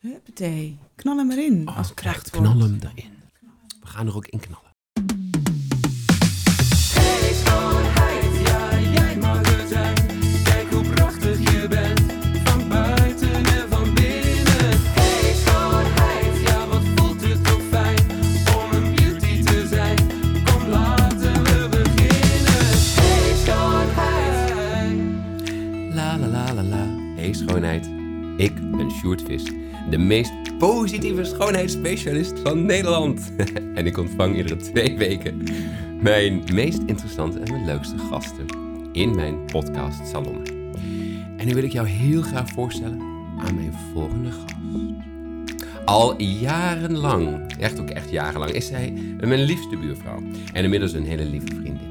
Huppatee. Knal hem erin Oh, als kijk, krachtwoord. knal hem erin. We gaan er ook in knallen. Hey schoonheid, ja jij mag het zijn. Kijk hoe prachtig je bent, van buiten en van binnen. Hey schoonheid, ja wat voelt het toch fijn, om een beauty te zijn. Kom laten we beginnen. Hey schoonheid. La la la la la. Hey schoonheid. Ik ben Sjoerd Vis, de meest positieve schoonheidsspecialist van Nederland. en ik ontvang iedere twee weken mijn meest interessante en mijn leukste gasten in mijn podcast Salon. En nu wil ik jou heel graag voorstellen aan mijn volgende gast. Al jarenlang, echt ook echt jarenlang, is zij mijn liefste buurvrouw. En inmiddels een hele lieve vriendin.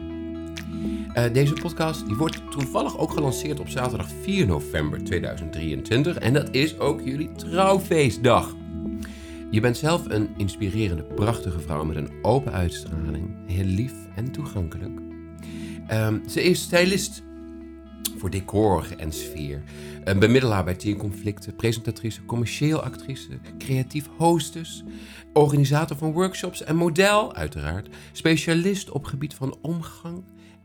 Eh, deze podcast die wordt toevallig ook gelanceerd op zaterdag 4 november 2023. En dat is ook jullie trouwfeestdag. Je bent zelf een inspirerende, prachtige vrouw met een open uitstraling. Heel lief en toegankelijk. Ehm, ze is stylist voor decor en sfeer. Een bemiddelaar bij teenconflicten, presentatrice, commercieel actrice, creatief hostess, organisator van workshops en model uiteraard, specialist op gebied van omgang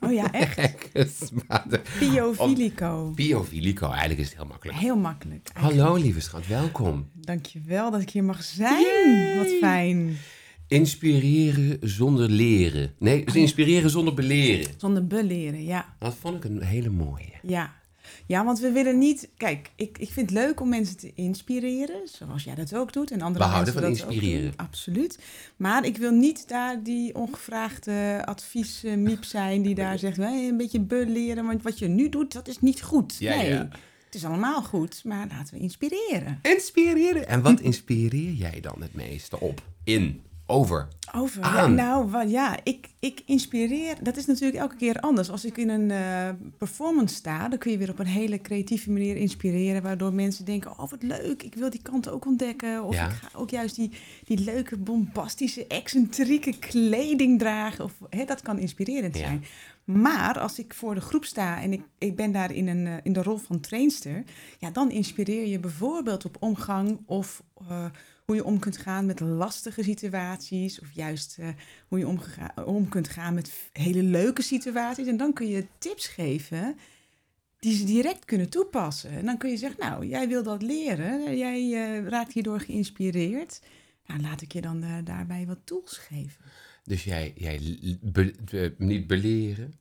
Oh, ja, echt. Biofilico. Piovlico, eigenlijk is het heel makkelijk. Heel makkelijk. Hallo lieve schat, welkom. Dankjewel dat ik hier mag zijn. Wat fijn. Inspireren zonder leren. Nee, dus inspireren zonder beleren. Zonder beleren, ja. Dat vond ik een hele mooie. Ja. Ja, want we willen niet... Kijk, ik, ik vind het leuk om mensen te inspireren, zoals jij dat ook doet. En andere We houden mensen van ook inspireren. absoluut. Maar ik wil niet daar die ongevraagde adviesmiep zijn die daar zegt... "Hey, een beetje beleren, want wat je nu doet, dat is niet goed. Ja, nee, ja. het is allemaal goed, maar laten we inspireren. Inspireren. En wat inspireer jij dan het meeste op? In. Over. Over. Nou, wat, ja, ik, ik inspireer. Dat is natuurlijk elke keer anders. Als ik in een eh, performance sta, dan kun je weer op een hele creatieve manier inspireren. Waardoor mensen denken: Oh, wat leuk, ik wil die kant ook ontdekken. Of Ja. ik ga ook juist die, die leuke, bombastische, excentrieke kleding dragen. Of, hè, dat kan inspirerend Ja. zijn. Maar als ik voor de groep sta en ik, ik ben daar in, een, eh, in de rol van trainster, ja, dan inspireer je bijvoorbeeld op omgang of eh, hoe je om kunt gaan met lastige situaties. Of juist eh, hoe je om kunt gaan met hele leuke situaties. En dan kun je tips geven die ze direct kunnen toepassen. En dan kun je zeggen, nou, jij wil dat leren. Jij eh, raakt hierdoor geïnspireerd. Nou, laat ik je dan eh, daarbij wat tools geven. Dus jij, jij be- be- niet beleren,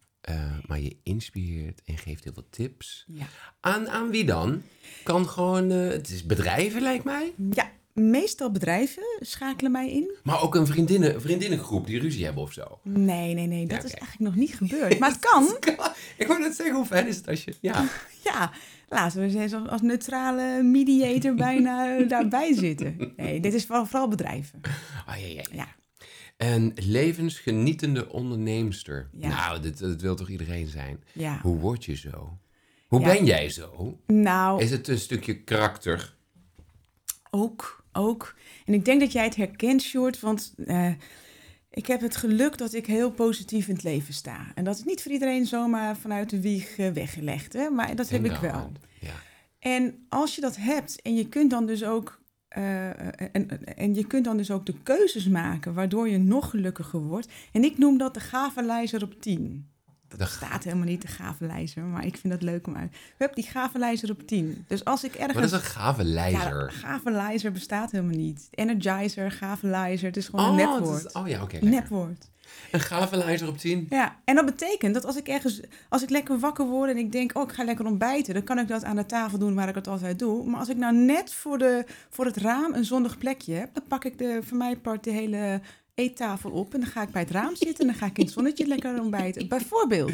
maar je inspireert en geeft heel veel tips. Ja. Aan, aan wie dan? Kan gewoon, het is bedrijven lijkt mij. ja, meestal bedrijven schakelen mij in. Maar ook een vriendinnen, vriendinnengroep die ruzie hebben of zo. Nee, nee, nee, dat Ja, is eigenlijk nog niet gebeurd. Maar het kan. Ik wou net zeggen, hoe fijn is het als je... Ja, Ja, laten we eens als, als neutrale mediator bijna eh, daarbij zitten. Nee, dit is vooral, vooral bedrijven. oh, ja, ja. Ja. Een levensgenietende onderneemster. Ja. Nou, dit, dat wil toch iedereen zijn? Ja. Hoe word je zo? Hoe Ja. ben jij zo? Nou, Is het een stukje karakter? ook, ook. En ik denk dat jij het herkent, Short, want eh, ik heb het geluk dat ik heel positief in het leven sta. En dat is niet voor iedereen zomaar vanuit de wieg eh, weggelegd, hè? maar dat heb ik wel. Ja. En als je dat hebt en je kunt dan dus ook. eh, en, en je kunt dan dus ook de keuzes maken waardoor je nog gelukkiger wordt. En ik noem dat de gavelijzer op 10. Dat De staat helemaal niet, de gavelijzer, maar ik vind dat leuk om uit. Hup, die gavelijzer op 10. Dus als ik ergens... Wat is een gave Ja, lijzer? bestaat helemaal niet. Energizer, gavelijzer, het is gewoon een het nepwoord. is- oh ja, oké. lekker. nepwoord. Een gave lijzer op 10? Ja, en dat betekent dat als ik ergens, als ik lekker wakker word en ik denk, oh, ik ga lekker ontbijten, dan kan ik dat aan de tafel doen waar ik het altijd doe. Maar als ik nou net voor, de, voor het raam een zonnig plekje heb, dan pak ik de, voor mij part de hele eettafel op en dan ga ik bij het raam zitten en dan ga ik in het zonnetje lekker ontbijten. Bijvoorbeeld.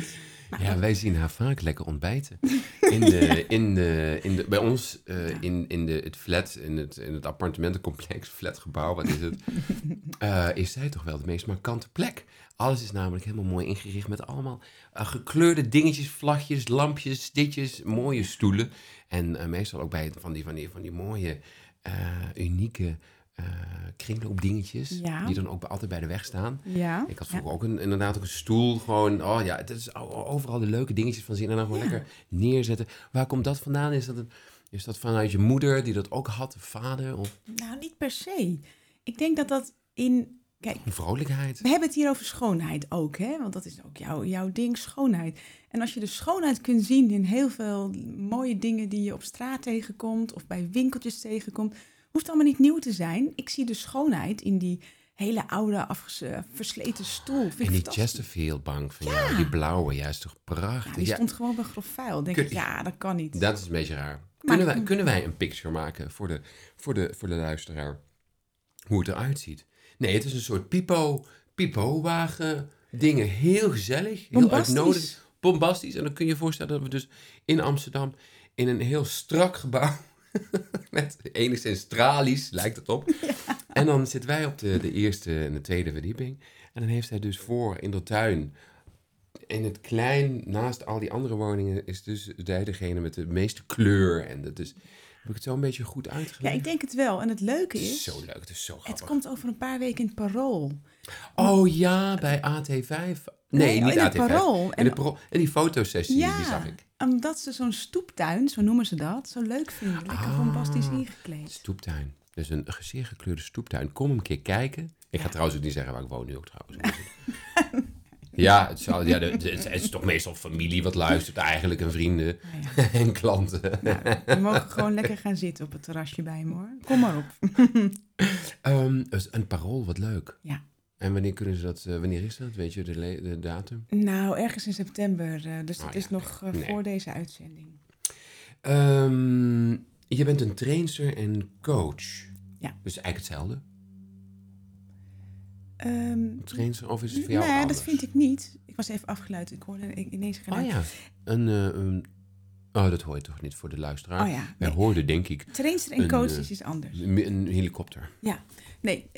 Nou, Ja, wij zien haar vaak lekker ontbijten. In de, in de, in de, bij ons eh, in, in de, het flat, in het, in het appartementencomplex, flatgebouw, wat is het? eh, is zij toch wel de meest markante plek. Alles is namelijk helemaal mooi ingericht met allemaal eh, gekleurde dingetjes, vlagjes, lampjes, ditjes, mooie stoelen. En meestal ook bij van die, van die, van die mooie, eh, unieke eh kringloopdingetjes. Ja. Die dan ook altijd bij de weg staan. Ja. Ik had ja. vroeger ook een, inderdaad ook een stoel. Gewoon, oh ja, het is overal de leuke dingetjes van zien. En dan gewoon lekker neerzetten. Waar komt dat vandaan? Is dat, een, is dat vanuit je moeder die dat ook had? Vader? Of Nou, niet per se. Ik denk dat dat in... Kijk, vrolijkheid? we hebben het hier over schoonheid ook, hè? Want dat is ook jouw, jouw ding, schoonheid. En als je de schoonheid kunt zien in heel veel mooie dingen die je op straat tegenkomt of bij winkeltjes tegenkomt, hoeft allemaal niet nieuw te zijn. Ik zie de schoonheid in die hele oude, eh, versleten stoel. Vind En die fantastisch. Chesterfield bank van jou, die blauwe, juist toch Ja, prachtig. die Ja, stond gewoon bij grof vuil. Denk Kun- ik, ja, dat kan niet. dat is een beetje raar. Kunnen wij, kunnen wij een picture maken voor de, voor, de, voor de luisteraar? Hoe het eruit ziet? Nee, het is een soort pipo, pipo-wagen dingen. Heel gezellig, heel uitnodigend. Bombastisch. En dan kun je je voorstellen dat we dus in Amsterdam in een heel strak gebouw met enigszins tralies, lijkt het op. En dan zitten wij op de, de eerste en de tweede verdieping. En dan heeft hij dus voor in de tuin. In het klein, naast al die andere woningen, is dus zij degene met de meeste kleur. En dat is, heb ik het zo een beetje goed Ja, uitgelegd? ik denk het wel. En het leuke het is zo leuk, het is zo het grappig. komt over een paar weken in het parool. Oh ja, bij AT5. Nee, Nee, niet in het AT5. Parool. In, de Parool. en die fotosessie, die Ja, zag ik. omdat ze zo'n stoeptuin, zo noemen ze dat, zo leuk vinden. Lekker Ah. bombastisch ingekleed. Stoeptuin. Dus een zeer gekleurde stoeptuin. Kom een keer kijken. Ik ga trouwens ook niet zeggen waar ik woon nu ook trouwens. ja, het, zal, ja het, is toch meestal familie wat luistert. Eigenlijk en vrienden ja. en klanten. Nou, we mogen gewoon lekker gaan zitten op het terrasje bij me hoor. Kom maar op. Ehm, dus een parool, wat leuk. Ja. En wanneer kunnen ze dat, eh, wanneer is dat? Weet je de, de datum? Nou, ergens in september. eh, dus Oh, dat ja, is nog eh, nee. voor deze uitzending. Ehm, je bent een trainster en coach. Ja. Dus eigenlijk hetzelfde. Ehm, Trainster, of is het voor jou nee, anders? dat vind ik niet. Ik was even afgeluid. Ik hoorde ineens geen Oh ja. Een, eh, een- oh, dat hoor je toch niet voor de luisteraar? Oh ja, Wij nee. hoorden denk ik Trainster en coach eh, is iets anders. een, een helikopter. Ja, nee,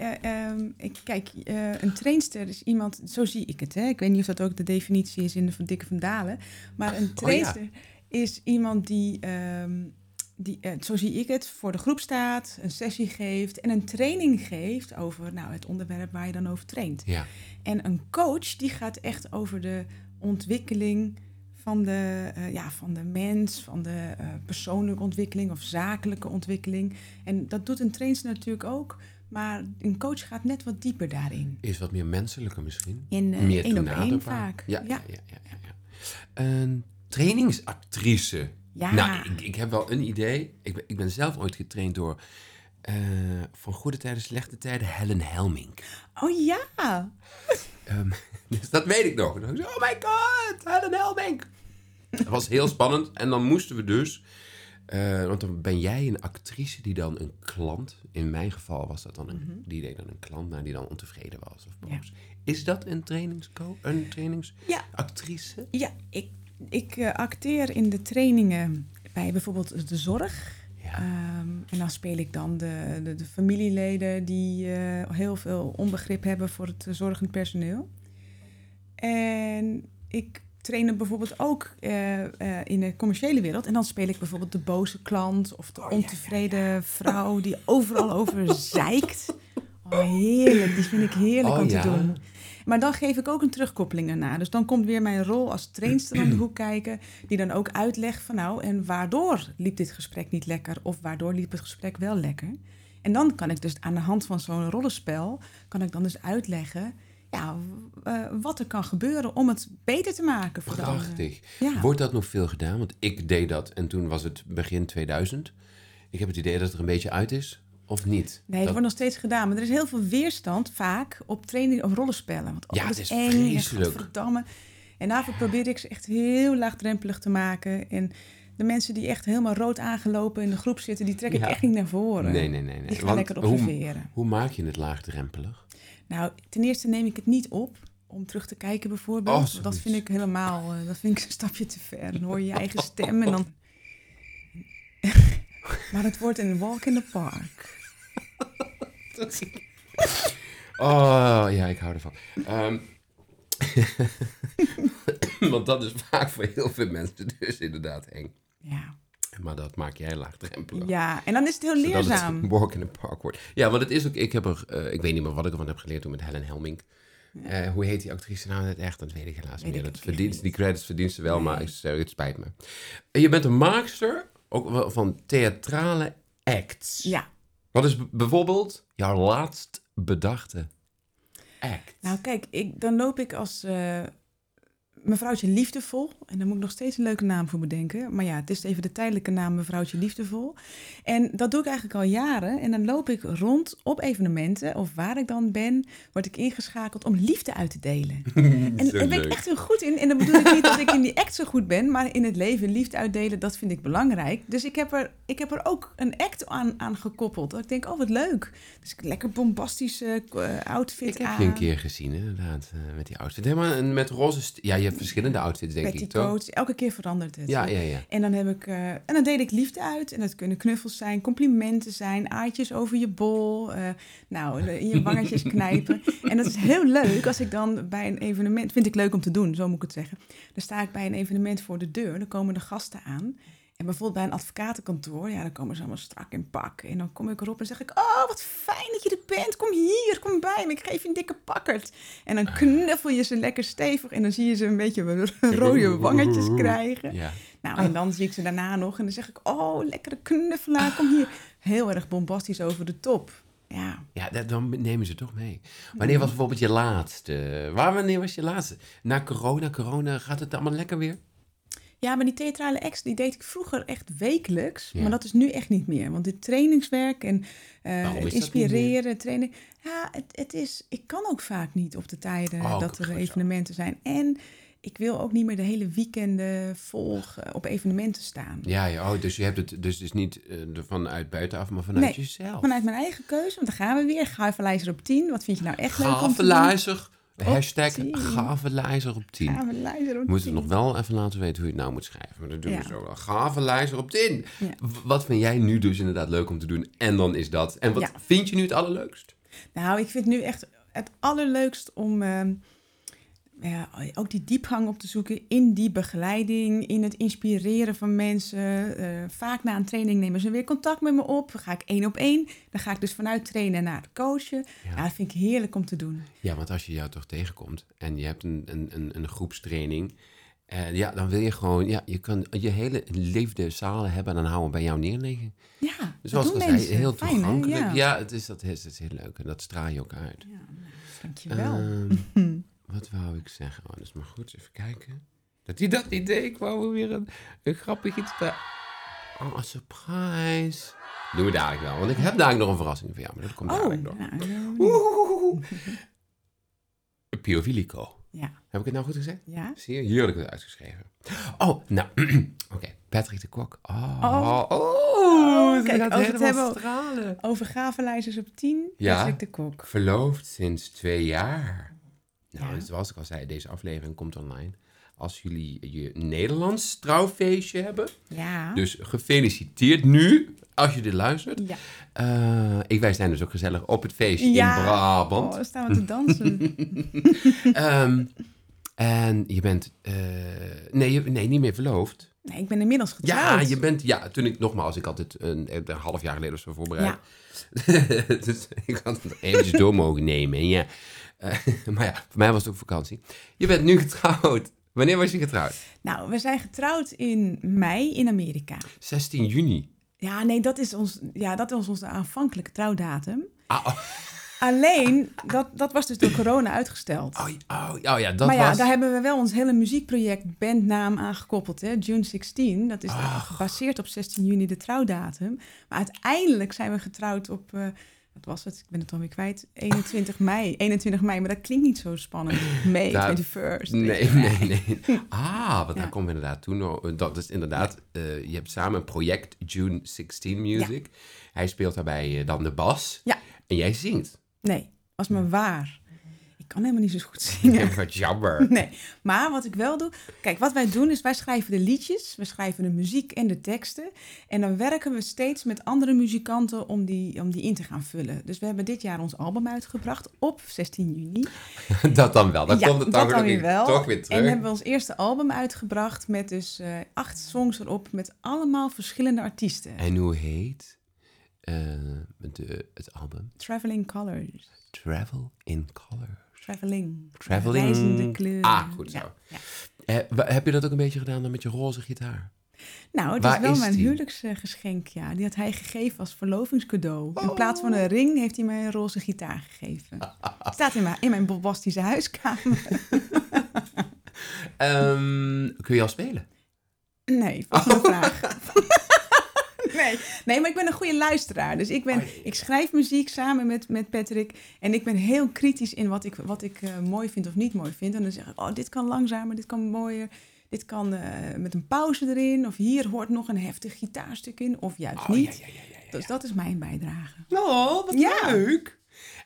ik, kijk, eh, een trainster is iemand, zo zie ik het, hè. Ik weet niet of dat ook de definitie is in de van Dikke van Dalen, maar Oh, een trainster is iemand die, ehm, die zo zie ik het, voor de groep staat, een sessie geeft en een training geeft over nou, het onderwerp waar je dan over traint. Ja. En een coach die gaat echt over de ontwikkeling van de, eh, ja, van de mens, van de eh, persoonlijke ontwikkeling of zakelijke ontwikkeling. En dat doet een trainer natuurlijk ook, maar een coach gaat net wat dieper daarin. Is wat meer menselijker misschien. In eh, meer één vaak. Ja, ja. ja. ja. Een trainingsactrice. Ja. Nou, ik, ik heb wel een idee. Ik ben, ik ben zelf ooit getraind door eh, van goede tijden, slechte tijden, Helen Helmink. Oh ja, Ehm, dus dat weet ik nog. Oh my god, Helen Helmink. Dat was heel spannend. En dan moesten we dus... eh, want dan ben jij een actrice die dan een klant... In mijn geval was dat dan een... Die deed dan een klant naar die dan ontevreden was of boos. Is dat een trainingsco Een trainingsactrice? ja. Ik, ik eh, acteer in de trainingen bij bijvoorbeeld de zorg. Ja. Ehm, en dan speel ik dan de, de, de familieleden die eh, heel veel onbegrip hebben voor het zorgend personeel. En ik train er bijvoorbeeld ook eh, eh, in de commerciële wereld. En dan speel ik bijvoorbeeld de boze klant of de ontevreden vrouw die overal over zeikt. Oh, heerlijk, die vind ik heerlijk Oh, om te doen. Maar dan geef ik ook een terugkoppeling ernaar. Dus dan komt weer mijn rol als trainster om de hoek kijken. Die dan ook uitlegt van nou, en waardoor liep dit gesprek niet lekker? Of waardoor liep het gesprek wel lekker? En dan kan ik dus aan de hand van zo'n rollenspel... kan ik dan dus uitleggen ja, eh, wat er kan gebeuren om het beter te maken voor. Prachtig. Ja. Wordt dat nog veel gedaan? Want ik deed dat en toen was het begin 2000. Ik heb het idee dat het er een beetje uit is. Of niet? Nee, het Dat- wordt nog steeds gedaan. Maar er is heel veel weerstand vaak op training of rollenspellen. Want Ja, het is eng, en vreselijk. En daarvoor probeer ik ze echt heel laagdrempelig te maken. En de mensen die echt helemaal rood aangelopen in de groep zitten... die trek ik Ja. echt niet naar voren. Nee, nee, nee. nee. Gaan Want lekker hoe maak je het laagdrempelig? Nou, ten eerste neem ik het niet op om terug te kijken bijvoorbeeld. Oh, dat vind ik helemaal, eh, dat vind ik een stapje te ver. Dan hoor je je eigen stem en dan... maar het wordt een walk in the park. Oh, ja, ik hou ervan. Ehm, want dat is vaak voor heel veel mensen dus inderdaad eng. Ja. Maar dat maak jij laagdrempelig. ja, en dan is het heel Zodat het leerzaam. een walk in the park wordt. Ja, want het is ook... Ik, heb er, eh, ik weet niet meer wat ik ervan heb geleerd toen met Helen Helming. Eh, hoe heet die actrice nou in het echt? Dat weet ik helaas Weet meer. ik Dat verdient, niet. die credits verdient ze wel, Nee. maar ik zeg, het spijt me. Je bent een maakster ook wel van theatrale acts. Ja. Wat is bijvoorbeeld jouw laatst bedachte act? Nou kijk, ik, dan loop ik als eh, mevrouwtje Liefdevol. En daar moet ik nog steeds een leuke naam voor bedenken. Maar ja, het is even de tijdelijke naam mevrouwtje Liefdevol. En dat doe ik eigenlijk al jaren. En dan loop ik rond op evenementen of waar ik dan ben, word ik ingeschakeld om liefde uit te delen. En daar ben ik echt heel goed in. En dan bedoel ik niet dat ik in die act zo goed ben, maar in het leven liefde uitdelen, dat vind ik belangrijk. Dus ik heb er, ik heb er ook een act aan, aan gekoppeld. Dat ik denk, oh wat leuk. Dus ik lekker bombastische eh, outfit Ik heb aan. je een keer gezien, inderdaad, eh, met die outfit. Helemaal met roze... Ja, je hebt verschillende outfits, denk ik, toch? Elke keer verandert het. Ja, ja, ja. En dan heb ik, eh, en dan deel ik liefde uit. En dat kunnen knuffels zijn, complimenten zijn, aardjes over je bol. eh, nou, in je wangetjes knijpen. En dat is heel leuk als ik dan bij een evenement, vind ik leuk om te doen, zo moet ik het zeggen. Dan sta ik bij een evenement voor de deur, dan komen de gasten aan. En bijvoorbeeld bij een advocatenkantoor, ja, dan komen ze allemaal strak in pak. En dan kom ik erop en zeg ik, oh, wat fijn dat je er bent. Kom hier, kom bij me, ik geef je een dikke pakkert. En dan knuffel je ze lekker stevig en dan zie je ze een beetje rode wangetjes krijgen. Ja. Nou, en dan zie ik ze daarna nog en dan zeg ik, oh, lekkere knuffelaar, kom hier. Heel erg bombastisch over de top. Ja, Ja, dat, dan nemen ze toch mee. Wanneer was bijvoorbeeld je laatste? Waar, wanneer was je laatste? Na corona, corona, gaat het allemaal lekker weer? Ja, maar die theatrale acts, die deed ik vroeger echt wekelijks. Ja. Maar dat is nu echt niet meer. Want dit trainingswerk en eh, het is inspireren, trainen... Ja, het, het is... Ik kan ook vaak niet op de tijden Oh, dat er zo. evenementen zijn. En ik wil ook niet meer de hele weekenden vol eh, op evenementen staan. Ja, ja oh, dus je hebt het dus, dus niet eh, vanuit buitenaf, maar vanuit Nee, jezelf. Vanuit mijn eigen keuze, want dan gaan we weer. Gavelijzer op 10. Wat vind je nou echt leuk om hashtag tien. gavelijzer op 10. Gavelijzer op We moeten 10. nog wel even laten weten hoe je het nou moet schrijven. Maar dat doen Ja. we zo wel. Gavelijzer op 10. Ja. W- Wat vind jij nu dus inderdaad leuk om te doen? En dan is dat. En wat Ja. vind je nu het allerleukst? Nou, ik vind nu echt het allerleukst om ehm, ja, ook die diepgang op te zoeken in die begeleiding, in het inspireren van mensen. Eh, vaak na een training nemen ze weer contact met me op. Dan ga ik één op één. Dan ga ik dus vanuit trainen naar het coachen. Ja. dat vind ik heerlijk om te doen. Ja, want als je jou toch tegenkomt en je hebt een, een, een, een groepstraining. En ja, dan wil je gewoon, ja, je kan je hele leefde zalen hebben en dan houden bij jou neerleggen. Ja, Dus dat zoals al zei, mensen. heel Fijn, hè? toegankelijk. Ja. ja, het, is, dat, is, het is heel leuk en dat straal je ook uit. Ja, nou, dankjewel. Ehm, wat wou ik zeggen? Oh, dat is maar goed. Even kijken. Dat hij dat idee, ik wou weer een, een grappig iets te... Oh, een surprise. Doen we dadelijk wel, want ik heb dadelijk nog een verrassing voor jou, maar dat komt oh, dadelijk nog. nou, Oeh. Piovilico. ja. Heb ik het nou goed gezegd? Ja. Zie je? Ik het uitgeschreven. Oh, nou, oké. Patrick de Kok. Oh, Oh. oh, kijk, gaat we het hebben- stralen. Over op 10, Ja. Patrick de Kok. Verloofd sinds twee jaar. Nou, Ja. zoals ik al zei, deze aflevering komt online. Als jullie je Nederlands trouwfeestje hebben. Ja. Dus gefeliciteerd nu, als je dit luistert. ja. Eh, ik, wij zijn dus ook gezellig op het feestje Ja. in Brabant. Oh, staan we te dansen. Ehm, en je bent, eh, nee, nee, niet meer verloofd. nee, ik ben inmiddels Ja, getrouwd. je bent, ja, toen ik nogmaals, ik had het een, een half jaar geleden of zo voorbereid. dus ik had het eventjes door mogen nemen, ja. Eh, maar ja, voor mij was het ook vakantie. Je bent nu getrouwd. Wanneer was je getrouwd? Nou, we zijn getrouwd in mei in Amerika. 16 juni. Ja, nee, dat is, ons, ja, dat is onze aanvankelijke trouwdatum. Ah, oh, Alleen, dat, dat was dus door corona uitgesteld. oh, oh, oh ja, dat maar ja, was... daar hebben we wel ons hele muziekproject bandnaam aan gekoppeld. Hè? June 16, dat is gebaseerd op 16 juni de trouwdatum. Maar uiteindelijk zijn we getrouwd op, eh, wat was het? Ik ben het alweer kwijt. 21 mei. 21 mei, maar dat klinkt niet zo spannend. May, Daar- 21st. Nee, nee, nee. Ah, want Ja. daar komen we inderdaad toen nog. Dat is inderdaad, eh, je hebt samen een project June 16 Music. Hij speelt daarbij eh, dan de bas. Ja. En jij zingt. Nee, Was me waar. Ik kan helemaal niet zo goed zingen. Wat jammer. Nee, maar wat ik wel doe... Kijk, wat wij doen is wij schrijven de liedjes, we schrijven de muziek en de teksten. En dan werken we steeds met andere muzikanten om die, om die in te gaan vullen. Dus we hebben dit jaar ons album uitgebracht op 16 juni. Dat dan wel. Dan Ja, komt het dat dan, dan weer, wel. toch weer En terug. hebben we ons eerste album uitgebracht met dus eh, acht songs erop met allemaal verschillende artiesten. En hoe heet eh, de, het album? Traveling Colors. Travel in Color. Traveling. Traveling. Reizende kleuren. Ah, goed zo. Eh, heb je dat ook een beetje gedaan dan met je roze gitaar? Nou, het Waar is wel is mijn die? huwelijksgeschenk, ja. Die had hij gegeven als verlovingscadeau. In plaats van een ring heeft hij mij een roze gitaar gegeven. Staat in mijn, in mijn bombastische huiskamer. Ehm, kun je al spelen? Nee, volgende vraag. nee. nee, maar ik ben een goede luisteraar. Dus ik, ben, Oh, ja, ik schrijf muziek samen met, met Patrick. En ik ben heel kritisch in wat ik, wat ik eh, mooi vind of niet mooi vind. En dan zeg ik, oh, dit kan langzamer, dit kan mooier. Dit kan eh, met een pauze erin. Of hier hoort nog een heftig gitaarstuk in. Of juist Oh, niet. ja, ja, ja, ja, ja. Dus dat is mijn bijdrage. Oh, wat leuk.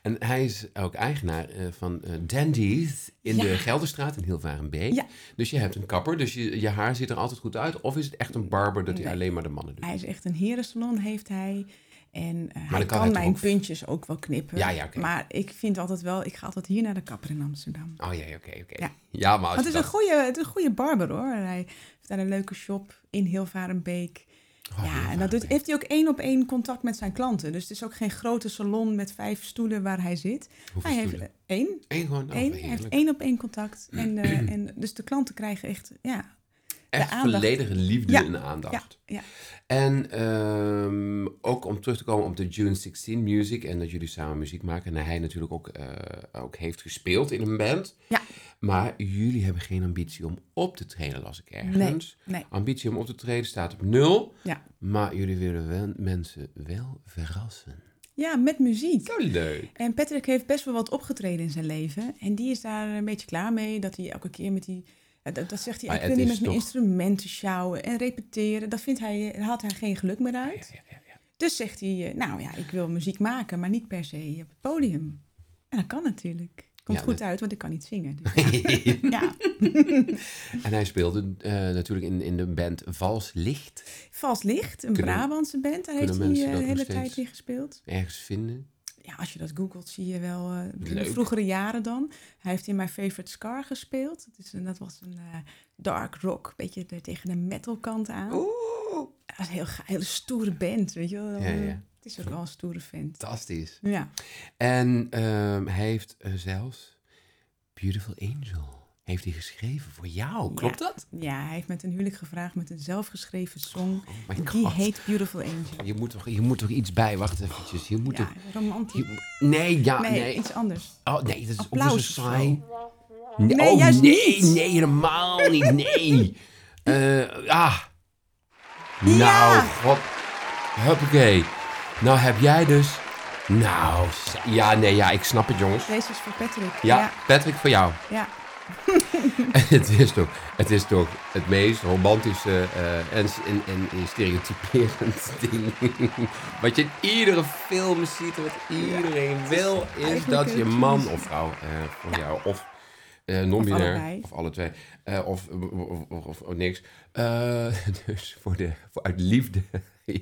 En hij is ook eigenaar eh, van eh, Dandies in Ja. de Gelderstraat in Hilvarenbeek. Ja. Dus je hebt een kapper, dus je, je haar ziet er altijd goed uit. Of is het echt een barber dat hij alleen maar de mannen doet? Hij is echt een herensalon, heeft hij. En eh, hij kan kan, hij toch mijn ook- puntjes ook wel knippen. Ja, ja. Maar ik vind altijd wel, ik ga altijd hier naar de kapper in Amsterdam. Oh ja, oké, oké. Ja. Ja, maar als het is, een goede, het is een goede barber hoor. Hij heeft daar een leuke shop in Hilvarenbeek. Oh, ja, en dat doet, heeft hij ook één op één contact met zijn klanten. Dus het is ook geen grote salon met vijf stoelen waar hij zit. Hoeveel hij heeft stoelen? één. Eén gewoon, oh, één. Hij heeft één op één contact. En, eh, en dus de klanten krijgen echt, ja, Echt volledige liefde Ja, en aandacht. ja, ja. En ehm, ook om terug te komen op de June 16 Music en dat jullie samen muziek maken. En hij natuurlijk ook, eh, ook heeft gespeeld in een band. Ja. Maar jullie hebben geen ambitie om op te treden, las ik ergens. Nee. Ambitie om op te treden staat op nul. Ja. Maar jullie willen wel, mensen wel verrassen. ja, met muziek. Zo leuk. En Patrick heeft best wel wat opgetreden in zijn leven. En die is daar een beetje klaar mee. Dat hij elke keer met die... Dat, dat zegt hij, Maar ik wil niet met mijn instrumenten sjouwen en repeteren. Dat vindt hij, daar haalt hij geen geluk meer uit. Ja, ja, ja. Dus zegt hij, eh, nou ja, ik wil muziek maken, maar niet per se op het podium. En dat kan natuurlijk. Komt goed dat- uit, want ik kan niet zingen. Dus ja. en hij speelde eh, natuurlijk in, in de band Vals Licht. Vals Licht, een Kunnen- Brabantse band. Daar heeft hij eh, de hele tijd in gespeeld. Ergens vinden. Ja, als je dat googelt, zie je wel in de vroegere jaren dan. Hij heeft in My Favorite Scar gespeeld. Dat, is een, dat was een eh, dark rock, een beetje er tegen de metal kant aan. Oeh, Dat was een heel, hele stoere band, weet je wel. Ja, ja. Het is ook wel een stoere vent. fantastisch. Ja. En ehm, hij heeft eh, zelfs Beautiful Angel heeft hij geschreven voor jou. Klopt Ja. dat? ja, hij heeft met een huwelijk gevraagd met een zelfgeschreven song. Oh die heet Beautiful Angel. Je moet, toch, je moet toch iets bij. Wacht eventjes. Je moet Ja, toch... romantisch. je- nee, ja, nee, nee. iets anders. Oh, nee, dat is ook Applaus zo of saai. Nee, Nee, oh, juist nee, niet. nee, helemaal niet. Nee. Eh, ah. Ja. Nou, god. Huppakee. Nou heb jij dus... Nou, ja, nee, ja, ik snap het, jongens. Deze is voor Patrick. Ja, ja. Patrick, voor jou. ja. het, is toch, het is toch het meest romantische eh, en, en, en stereotyperend ding. Wat je in iedere film ziet wat iedereen wil, is dat je man of vrouw eh, voor jou, of eh non-binair, of alle twee, of, of, of, of- of niks. Dus voor de, voor uit liefde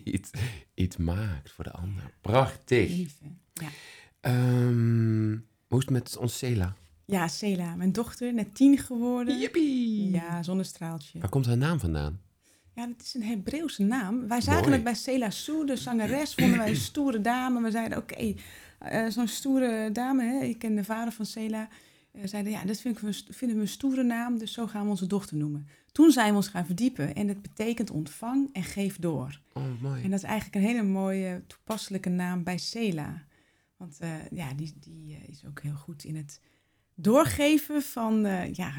iets, iets maakt voor de ander. Prachtig. Ja. Ehm, hoe is het met ons Cela? Ja, Sela, mijn dochter, net tien geworden. Yippie! Ja, zonnestraaltje. Waar komt haar naam vandaan? Ja, dat is een Hebreeuwse naam. Wij zagen Mooi. het bij Sela Sue, de zangeres, vonden wij een stoere dame. We zeiden, oké, eh, zo'n stoere dame, hè? ik ken de vader van Sela. Eh, zeiden, ja, dat vinden we, vinden we een stoere naam, dus zo gaan we onze dochter noemen. Toen zijn we ons gaan verdiepen en het betekent ontvang en geef door. Oh, mooi. En dat is eigenlijk een hele mooie, toepasselijke naam bij Sela. Want eh, ja, die, die is ook heel goed in het doorgeven van eh, ja,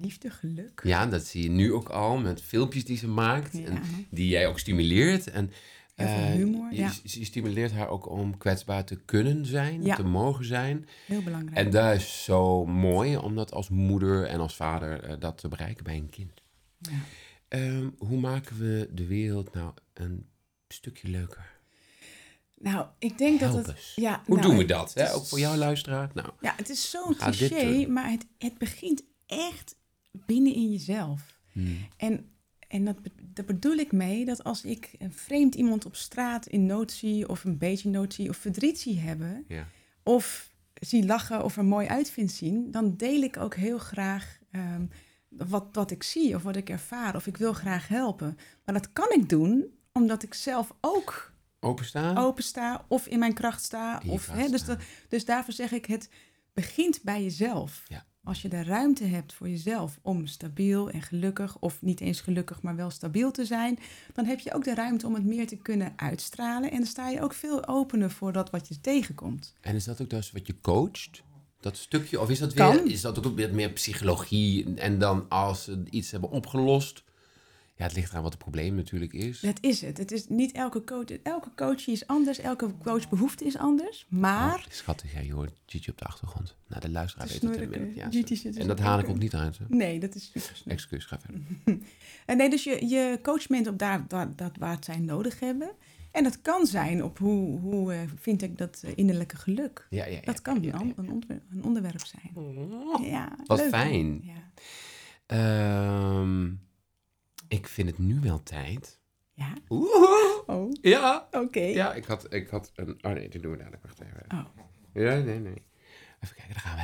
liefde, geluk. Ja, dat zie je nu ook al met filmpjes die ze maakt. Ja. En die jij ook stimuleert. En, eh, humor, je, ja. je stimuleert haar ook om kwetsbaar te kunnen zijn, Ja. te mogen zijn. Heel belangrijk. En dat is zo mooi om dat als moeder en als vader eh, dat te bereiken bij een kind. Ja. Ehm, hoe maken we de wereld nou een stukje leuker? Nou, ik denk dat het... Ja, Hoe nou, doen we dat? Hè? Ook voor jou luisteraar? Nou, Ja, het is zo'n cliché, maar het, het begint echt binnen in jezelf. hmm. En, en dat, daar bedoel ik mee dat als ik een vreemd iemand op straat in nood zie, of een beetje nood zie, of verdriet zie hebben, ja. of zie lachen of er mooi uit vind zien, dan deel ik ook heel graag ehm, wat, wat ik zie of wat ik ervaar. Of ik wil graag helpen. Maar dat kan ik doen omdat ik zelf ook Openstaan? open sta of in mijn kracht sta. In je Of, hè, dus, staan. dat, dus daarvoor zeg ik, het begint bij jezelf. Ja. Als je de ruimte hebt voor jezelf om stabiel en gelukkig, of niet eens gelukkig, maar wel stabiel te zijn, dan heb je ook de ruimte om het meer te kunnen uitstralen. En dan sta je ook veel opener voor dat wat je tegenkomt. En is dat ook dus wat je coacht? Dat stukje? Of is dat, Kan. weer, is dat ook weer meer psychologie? En dan als ze iets hebben opgelost... Ja, het ligt eraan wat het probleem natuurlijk is. Dat is het. Het is niet elke coach. Elke coach is anders, elke coachbehoefte is anders. Maar Oh, schattig, ja, je hoort Gigi op de achtergrond. Nou, de luisteraar weet het. Gigi ze- zit dus en dat haal ik ook niet uit. Hè? nee, dat is super. Excuus, ga verder. En nee, dus je, je coacht mensen op daar, daar, dat waar het zij nodig hebben. En dat kan zijn op hoe, hoe eh, vind ik dat eh, innerlijke geluk. Ja, ja, ja, Dat kan ja, een, ja. an- een, onderwerp, een onderwerp zijn. Ja, Wat leuk, fijn. Ja. Ik vind het nu wel tijd. ja? Oeh, Oh, ja. oké. Ja, ik had, ik had een... Oh nee, dat doen we dadelijk. Wacht even. Oh. Ja, nee, nee. Even kijken, daar gaan we.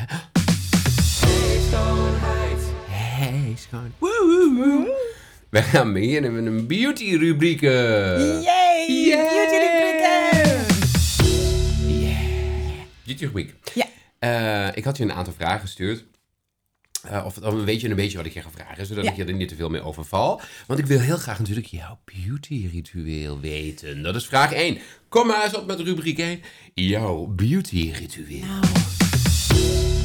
Hey schoonheid. Hey, schoon. Woehoe. We gaan beginnen met een beauty-rubrieken. Yay! Yay! Beauty rubrieken! Beauty-rubriek. Ja. Eh, ik had je een aantal vragen gestuurd. Eh, of weet je een beetje wat ik je ga vragen, zodat Ja. ik je er niet te veel mee overval. Want ik wil heel graag natuurlijk jouw beauty-ritueel weten. Dat is vraag 1. Kom maar eens op met rubriek 1. Jouw beauty-ritueel. Nou,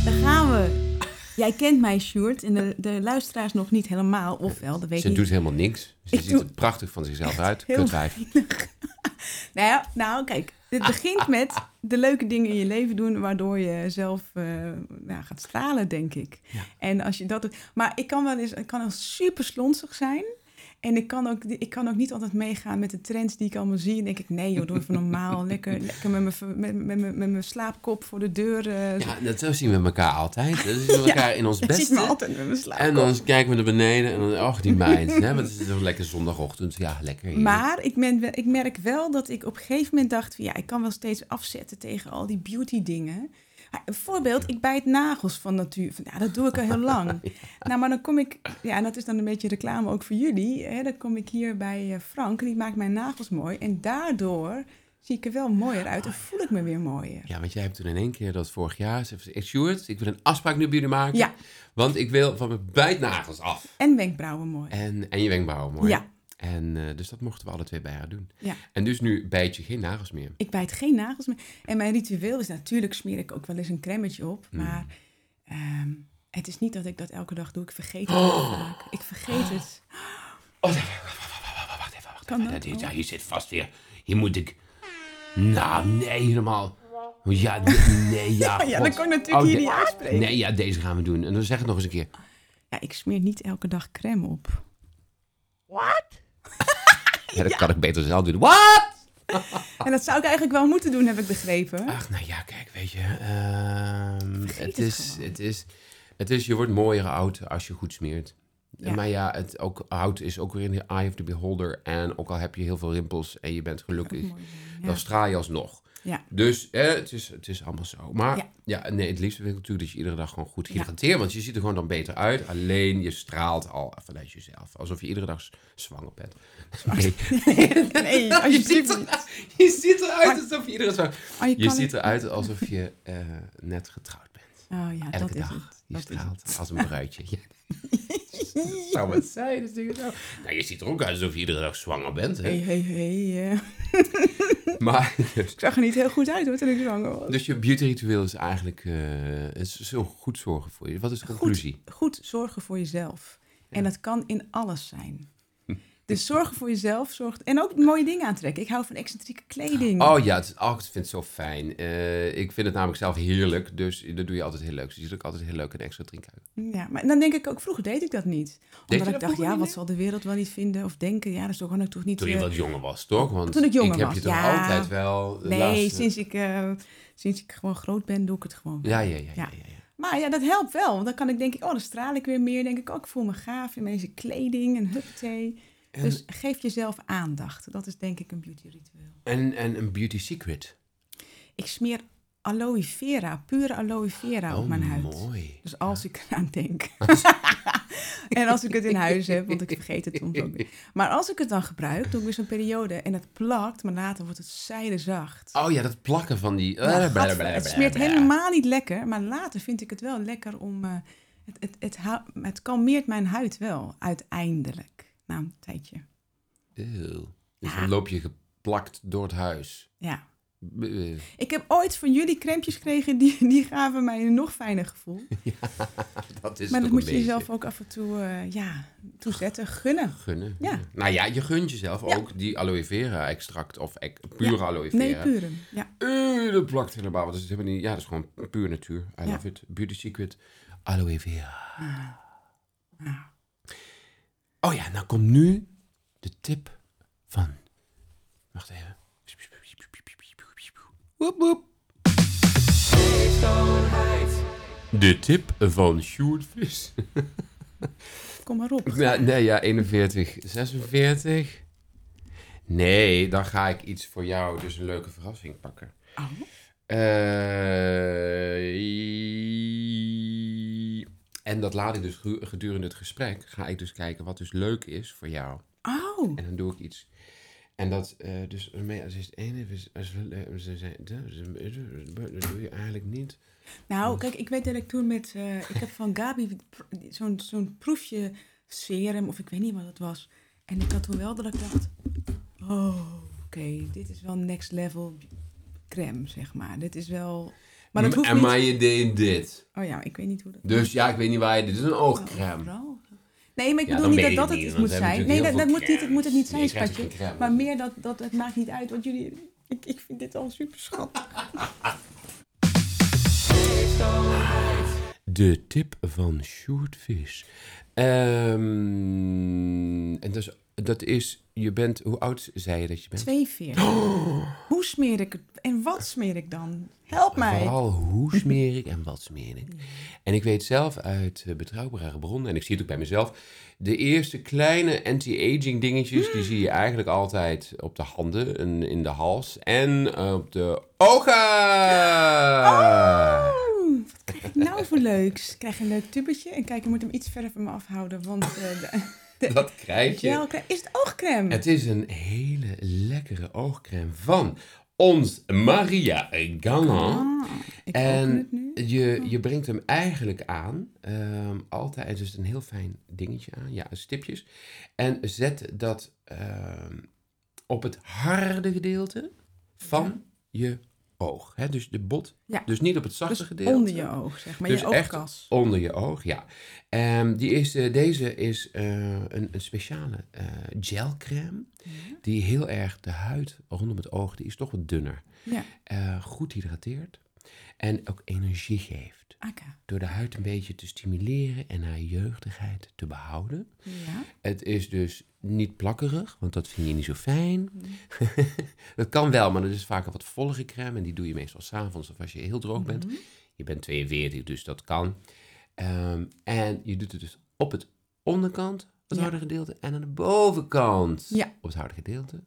daar gaan we. Jij kent mij, Sjoerd, en de, de luisteraars nog niet helemaal. Ofwel, dat weet Ze doet helemaal niks. Ze Ik ziet doe- er prachtig van zichzelf uit. heel Kutwijf. Nou ja, nou kijk, het begint met de leuke dingen in je leven doen, waardoor je zelf eh, nou, gaat stralen, denk ik. Ja. En als je dat doet, maar ik kan wel eens, ik kan wel super slonsig zijn. En ik kan, ook, ik kan ook niet altijd meegaan met de trends die ik allemaal zie. En denk ik, nee joh, doe even normaal. Lekker, lekker met mijn, met, met, met, met mijn slaapkop voor de deur. eh, Ja, dat, zo zien we elkaar altijd. Dat zien we elkaar in ons je ziet me beste. altijd met mijn slaapkop. En dan kijken we naar beneden en dan, och, die meid. Hè, want het is toch lekker zondagochtend. Ja, lekker. Maar ik, ben, ik merk wel dat ik op een gegeven moment dacht... Van, ja, ik kan wel steeds afzetten tegen al die beauty dingen. Een voorbeeld, ik bijt nagels van natuur. Ja, dat doe ik al heel lang. Nou, maar dan kom ik... Ja, en dat is dan een beetje reclame ook voor jullie. Hè, dan kom ik hier bij eh, Frank en die maakt mijn nagels mooi. En daardoor zie ik er wel mooier uit en voel ik me weer mooier. Ja, want jij hebt toen in één keer dat vorig jaar... Ze heeft Sjoerd, ik wil een afspraak nu bij jullie maken. Ja. Want ik wil van mijn bijtnagels af. En wenkbrauwen mooi. En, en je wenkbrauwen mooi. Ja. En eh, dus dat mochten we alle twee bij haar doen. Ja. En dus nu bijt je geen nagels meer. Ik bijt geen nagels meer. En mijn ritueel is natuurlijk smeer ik ook wel eens een cremmetje op. Hmm. Maar ehm, het is niet dat ik dat elke dag doe. Ik vergeet het heel vaak. Ik vergeet het. Oh, wacht even, wacht even. Wacht even. dat? Dit- Ja, hier zit vast weer. Hier moet ik... Nou, nee, helemaal... Ja, nee, ja. Ja, dat kan ik natuurlijk Oh, hier niet uitspreken. Nee, ja, deze gaan we doen. En dan zeg het nog eens een keer. Ja, ik smeer niet elke dag crème op. Ja, dat kan ik beter zelf doen. Wat? En dat zou ik eigenlijk wel moeten doen, heb ik begrepen. Ach, nou ja, kijk, weet je. ehm, het, het is, het, is, het is, je wordt mooier oud als je goed smeert. Ja. Maar ja, het ook, oud is ook weer in de eye of the beholder. En ook al heb je heel veel rimpels en je bent gelukkig, Mooi, ja. dan straal je alsnog. Ja. Dus eh, het, is, het is allemaal zo. Maar ja. Ja. nee, het liefste vind ik natuurlijk dat je iedere dag gewoon goed Ja. hydrateert. Want je ziet er gewoon dan beter uit. Alleen je straalt al vanuit jezelf. Alsof je iedere dag zwanger bent. Nee. Nee, je, ziet er, niet. je ziet eruit alsof je iedere dag zwanger Oh, je Je ziet eruit alsof je eh, net getrouwd bent. Oh ja, Elke dat is dag. het. Je Dat is straalt als een bruidje. Ja. Zou het zijn? Zo. Nou, je ziet er ook uit alsof je iedere dag zwanger bent. Hè? Hey, hey, hey. Maar, dus, Ik zag er niet heel goed uit hoor, toen ik zwanger was. dus je beauty-ritueel is eigenlijk is zo goed zorgen voor je. Wat is de conclusie? Goed zorgen voor jezelf. En dat kan in alles zijn. Dus zorgen voor jezelf. Zorg, en ook mooie dingen aantrekken. Ik hou van excentrieke kleding. Oh ja, het is, oh, ik vind het zo fijn. Eh, ik vind het namelijk zelf heerlijk, dus dat doe je altijd heel leuk. Dus je ziet ook altijd heel leuk en extra drink uit. Ja, maar dan denk ik ook, vroeger deed ik dat niet. Omdat ik dacht, ja, wat zal de wereld wel niet vinden of denken? Ja, dat is toch gewoon toch niet... Toen je eh, wat jonger was, toch? Want Toen ik jonger heb was, je toch ja. altijd wel... Nee, laatste- sinds, ik, eh, sinds ik gewoon groot ben, doe ik het gewoon. Ja, ja, ja. ja, Ja. ja, ja. Maar ja, dat helpt wel. Want dan kan ik denk ik, oh, dan straal ik weer meer. denk ik, oh, ik voel me gaaf in deze kleding en huppatee. En, Dus geef jezelf aandacht. Dat is denk ik een beauty ritueel. en, en een beauty secret. Ik smeer aloe vera, pure aloe vera op oh, mijn huid. mooi. Dus als ik eraan denk. en als ik het in huis heb, want ik vergeet het soms ook weer. Maar als ik het dan gebruik, doe ik weer zo'n periode en het plakt, maar later wordt het zijdezacht. Oh ja, dat plakken van die... Eh, blablabla. het smeert helemaal niet lekker, maar later vind ik het wel lekker om... eh, het, het, het, hou- het kalmeert mijn huid wel, uiteindelijk. Na een tijdje. Eeuw. Dus Ja. dan loop je geplakt door het huis. Ja. Ik heb ooit van jullie crèmpjes gekregen, die, die gaven mij een nog fijner gevoel. dat is maar dat moet je jezelf ook af en toe eh, ja, toezetten, gunnen. gunnen. Ja. Nou ja, je gunt jezelf Ja. ook die aloe vera extract of ec- pure aloe vera. Nee, pure. Ja. Eh, dat plakt helemaal. Want dat is, helemaal niet, ja, dat is gewoon puur natuur. I Ja. love it. Beauty secret. Aloe vera. Ah. Oh ja, nou komt nu de tip van... Wacht even. Woep, woep. De tip van Sjoerd Vis. Kom maar op. Ja, nee, ja, 41, 46. Nee, dan ga ik iets voor jou, dus een leuke verrassing pakken. Oh. Eh, en dat laat ik dus gedurende het gesprek. Ga ik dus kijken wat dus leuk is voor jou. Oh. En dan doe ik iets. En dat, eh, dus, mee- als is het ene, is- als dat doe je eigenlijk niet. Nou, kijk, ik weet dat ik toen met... eh, ik heb van Gabi zo'n zo'n proefje serum, of ik weet niet wat het was. En ik had toen wel dat ik dacht... Oh, oké, dit is wel next level crème, zeg maar. Dit is wel... Maar dat hoeft en niet... maar je deed dit. Oh ja, ik weet niet hoe dat... Dus ja, ik weet niet waar je... Dit is een Oh, oogcrème. Nee, maar ik Ja, bedoel niet dat dat het niet, moet zijn. Nee, dat, dat moet, niet, het moet het niet zijn, Nee, je krijgt schatje. geen crème. Maar meer dat, dat het maakt niet uit, want jullie... Ik, ik vind dit al super schattig. De tip van Sjoerd Vis. Ehm, en dus, dat is, je bent, hoe oud zei je dat je bent? 42. Hoe smeer ik het? En wat smeer ik dan? Help mij. Vooral hoe smeer ik en wat smeer ik. En ik weet zelf uit eh, betrouwbare bronnen, en ik zie het ook bij mezelf, de eerste kleine anti-aging dingetjes, die zie je eigenlijk altijd op de handen en in de hals en op de ogen. Oh, wat krijg ik nou voor leuks? Ik krijg een leuk tubetje. En kijk, ik moet hem iets verder van me afhouden, want eh, de, de Dat krijg je. Is het oogcrème? Het is een hele lekkere oogcrème van ons Maria Galant. Ah, En je, je brengt hem eigenlijk aan, ehm, altijd, het is een heel fijn dingetje aan, ja, stipjes. En zet dat ehm, op het harde gedeelte van je oog. Hè? Dus de bot, Ja. dus niet op het zachte Dus gedeelte. onder je oog, zeg maar. Dus je echt oogkas. Onder je oog, ja. Ehm, die is, eh, deze is eh, een, een speciale eh, gelcrème. Die heel erg de huid rondom het oog, die is toch wat dunner. Ja, goed hydrateert. En ook energie geeft. Door de huid een beetje te stimuleren en haar jeugdigheid te behouden. Ja. Het is dus niet plakkerig, want dat vind je niet zo fijn. dat kan wel, maar dat is vaak een wat vollige crème. En die doe je meestal s'avonds of als je heel droog bent. Je bent 42, dus dat kan. Ehm, en je doet het dus op het onderkant, het Ja. harde gedeelte, en aan de bovenkant Ja. op het harde gedeelte.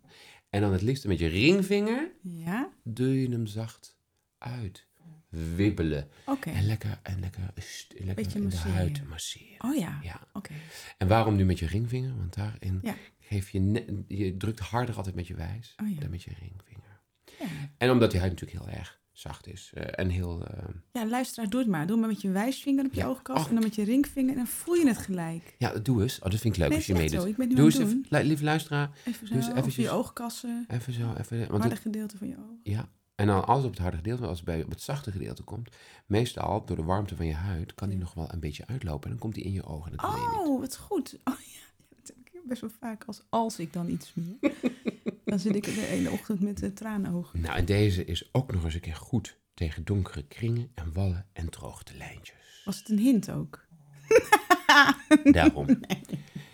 En dan het liefst met je ringvinger Ja, doe je hem zacht uit. Wibbelen. En lekker, en lekker, lekker in de huid masseren. Oh ja, Ja. oké. En waarom nu met je ringvinger? Want daarin Ja. geef je, je drukt harder altijd met je wijs Oh ja. dan met je ringvinger. Ja. En omdat die huid natuurlijk heel erg zacht is eh, en heel... eh, ja, luisteraar, doe het maar. Doe maar met je wijsvinger op je Ja. oogkas Oh. en dan met je ringvinger en dan voel je het gelijk. ja, doe eens. Oh, dat vind ik leuk Nee, als je meedoet. zo. Ik ben nu Doe eens even, li- lieve luisteraar, Even zo, eventjes- je oogkassen, even zo, even... Want het, gedeelte van je oog. ja, en dan als het op het harde gedeelte, als het bij op het zachte gedeelte komt, meestal door de warmte van je huid, kan die nog wel een beetje uitlopen en dan komt die in je ogen. Dat. Oh, wat goed. Oh ja, dat heb ik best wel vaak als als ik dan iets smeer. dan zit ik de hele ochtend met de traanogen. Nou, en deze is ook nog eens een keer goed tegen donkere kringen en wallen en droogte lijntjes. Was het een hint ook? Daarom.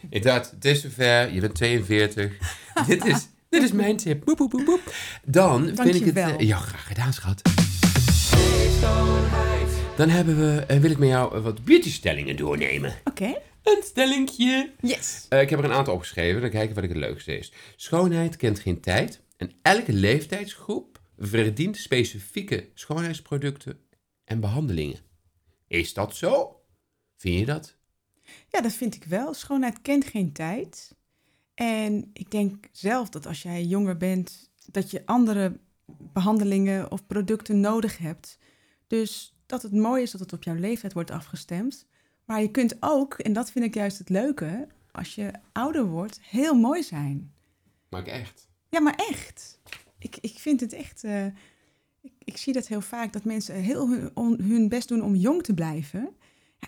Ik dacht, het is zover, je bent 42. dit, is, dit is mijn tip. Boep, boep, boep, boep. Dan vind ik het... Dankjewel. eh, ja, graag gedaan, schat. Dan hebben we, eh, wil ik met jou eh, wat beautystellingen doornemen. Oké. Een stellingje. Yes. Ik heb er een aantal opgeschreven. Dan kijken wat ik het leukste is. Schoonheid kent geen tijd. En elke leeftijdsgroep verdient specifieke schoonheidsproducten en behandelingen. Is dat zo? Vind je dat? Ja, dat vind ik wel. Schoonheid kent geen tijd. En ik denk zelf dat als jij jonger bent, dat je andere behandelingen of producten nodig hebt. Dus dat het mooi is dat het op jouw leeftijd wordt afgestemd. Maar je kunt ook, en dat vind ik juist het leuke, als je ouder wordt, heel mooi zijn. Maar ik echt. Ja, maar echt. Ik, ik vind het echt. eh, ik, ik zie dat heel vaak dat mensen heel hun, on- hun best doen om jong te blijven.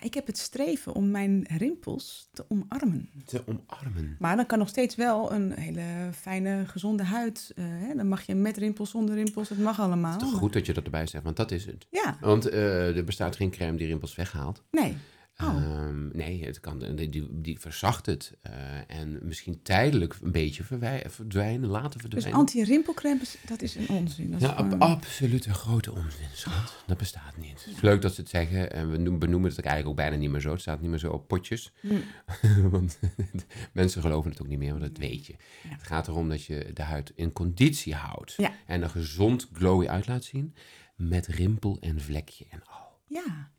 Ik heb het streven om mijn rimpels te omarmen. Te omarmen. Maar dan kan nog steeds wel een hele fijne, gezonde huid. eh, hè? Dan mag je met rimpels, zonder rimpels, het mag allemaal. Toch goed dat je dat erbij zegt, want dat is het. Ja, Want eh, er bestaat geen crème die rimpels weghaalt. nee. Oh. Ehm, nee, het kan, die, die, die verzacht het. eh, en misschien tijdelijk een beetje verdwijnen, laten Dus verdwijnen. anti-rimpelcrème, dat is een onzin. Dat is ab- absoluut een grote onzin, schat. Dat bestaat niet. Het is leuk dat ze het zeggen. En we noem- benoemen het eigenlijk ook bijna niet meer zo. Het staat niet meer zo op potjes. Want mensen geloven het ook niet meer, want dat weet je. Ja. Het gaat erom dat je de huid in conditie houdt. Ja. En er gezond glowy uit laat zien. Met rimpel en vlekje en al. Ja,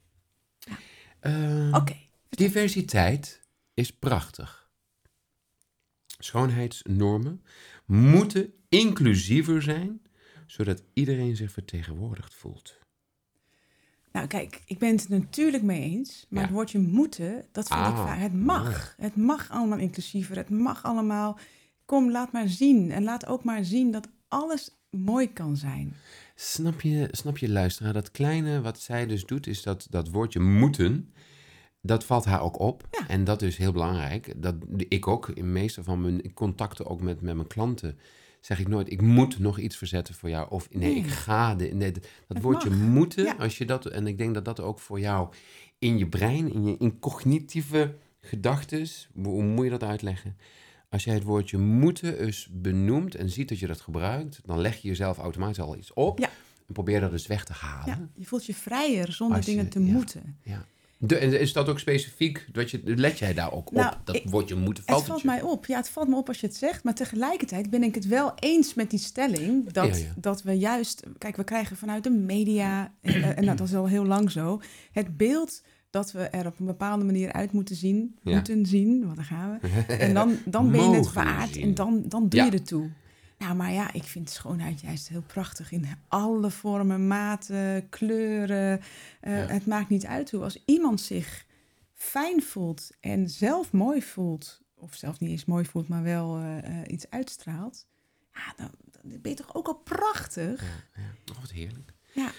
Ehm, oké. Diversiteit is prachtig. Schoonheidsnormen moeten inclusiever zijn, zodat iedereen zich vertegenwoordigd voelt. Nou, kijk, ik ben het natuurlijk mee eens. Maar Ja. het woordje moeten, dat vind ik Ah, vaak. Het mag. Het mag allemaal inclusiever. Het mag allemaal. Kom, laat maar zien. En laat ook maar zien dat alles mooi kan zijn. Snap je, snap je luisteraar, dat kleine wat zij dus doet, is dat, dat woordje moeten, dat valt haar ook op. Ja. En dat is heel belangrijk. Dat, ik ook, in meeste van mijn contacten ook met, met mijn klanten, zeg ik nooit, ik moet nog iets verzetten voor jou. Of nee, Nee. ik ga. De, nee, dat woordje mag. moeten, Ja. als je dat, en ik denk dat dat ook voor jou in je brein, in je incognitieve gedachtes, hoe, hoe moet je dat uitleggen? Als jij het woordje moeten eens benoemt en ziet dat je dat gebruikt, dan leg je jezelf automatisch al iets op. Ja. En probeer dat dus weg te halen. Ja, je voelt je vrijer zonder je- dingen te ja. moeten. De, en is dat ook specifiek, dat je, let jij daar ook Nou, op? Dat ik- woordje moeten valt Het valt mij op. Ja, het valt me op als je het zegt. Maar tegelijkertijd ben ik het wel eens met die stelling. Dat, Ja, ja. dat we juist... Kijk, we krijgen vanuit de media... En, en dat is al heel lang zo. Het beeld dat we er op een bepaalde manier uit moeten zien. Ja. Moeten zien, want daar gaan we. En dan, dan ben je het waard. zien. En dan, dan doe Ja. je er toe. Nou, maar ja, ik vind schoonheid juist heel prachtig. In alle vormen, maten, kleuren. Eh, Ja. Het maakt niet uit hoe. Als iemand zich fijn voelt en zelf mooi voelt, of zelf niet eens mooi voelt, maar wel eh, eh, iets uitstraalt, ja, dan, dan ben je toch ook al prachtig. Ja, ja. Oh, wat heerlijk. Ja.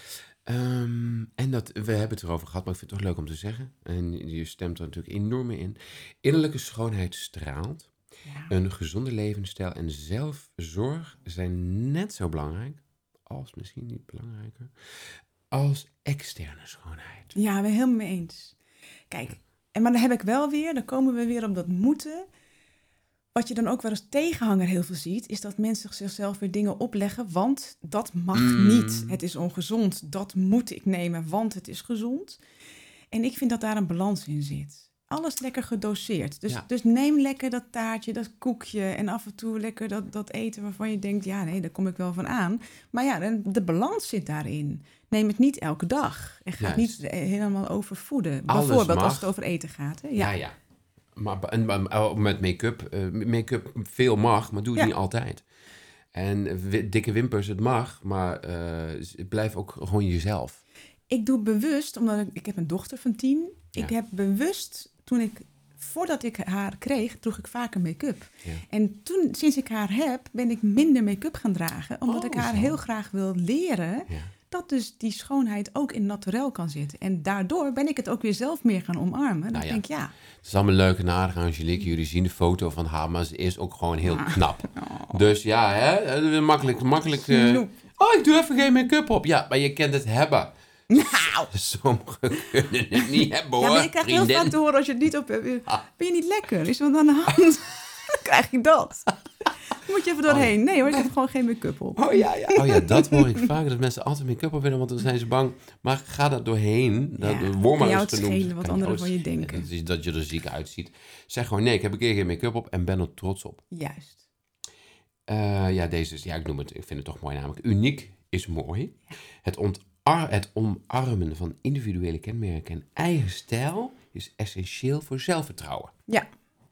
Ehm, en dat, we hebben het erover gehad, maar ik vind het toch leuk om te zeggen. En je stemt er natuurlijk enorm mee in. Innerlijke schoonheid straalt. Ja. Een gezonde levensstijl en zelfzorg zijn net zo belangrijk, als misschien niet belangrijker, als externe schoonheid. Ja, we helemaal mee eens. Kijk, en maar dan heb ik wel weer, dan komen we weer op dat moeten. Wat je dan ook wel als tegenhanger heel veel ziet, is dat mensen zichzelf weer dingen opleggen, want dat mag Mm. niet. Het is ongezond, dat moet ik nemen, want het is gezond. En ik vind dat daar een balans in zit. Alles lekker gedoseerd. Dus, Ja. dus neem lekker dat taartje, dat koekje en af en toe lekker dat, dat eten waarvan je denkt, ja nee, daar kom ik wel van aan. Maar ja, de, de balans zit daarin. Neem het niet elke dag. En ga het niet eh, helemaal overvoeden. Alles Bijvoorbeeld als het over eten gaat. Hè? Ja, Ja. ja. Maar, en, met make-up, eh, make-up veel mag, maar doe het Ja. niet altijd. En dikke wimpers, het mag, maar eh, z- blijf ook gewoon jezelf. Ik doe bewust, omdat ik, ik heb een dochter van tien. Ik Ja. heb bewust, toen ik, voordat ik haar kreeg, droeg ik vaker make-up. Ja. En toen, sinds ik haar heb, ben ik minder make-up gaan dragen. Omdat Oh, ik haar zo. heel graag wil leren Ja. Dat dus die schoonheid ook in naturel kan zitten. En daardoor ben ik het ook weer zelf meer gaan omarmen. Dan Nou ja. denk ik, ja, Het is allemaal leuk en aardig, Angelique. Jullie zien de foto van haar, maar ze is ook gewoon heel Ah. knap. Oh. Dus ja, hè, makkelijk, makkelijk. eh, oh, ik doe even geen make-up op. Ja, maar je kent het hebben. nou, Sommigen kunnen het niet hebben, hoor. ja, maar ik krijg heel vaak te horen als je het niet op hebt. Ben je niet lekker? Is er wat aan de hand? dan krijg ik dat. Moet je even doorheen. Nee hoor, ik heb gewoon geen make-up op. Oh ja, ja. Oh ja, dat hoor ik vaak. Dat mensen altijd make-up op willen, want dan zijn ze bang. Maar ga daar doorheen. Dat Ja, wormen jou is het genoemd. schelen wat anderen van je denken. Dat, is dat je er ziek uitziet. Zeg gewoon, nee, ik heb een keer geen make-up op en ben er trots op. Juist. Eh, ja, deze is, ja, ik noem het, ik vind het toch mooi namelijk. Uniek is mooi. Het, ontar, het omarmen van individuele kenmerken en eigen stijl is essentieel voor zelfvertrouwen. Ja.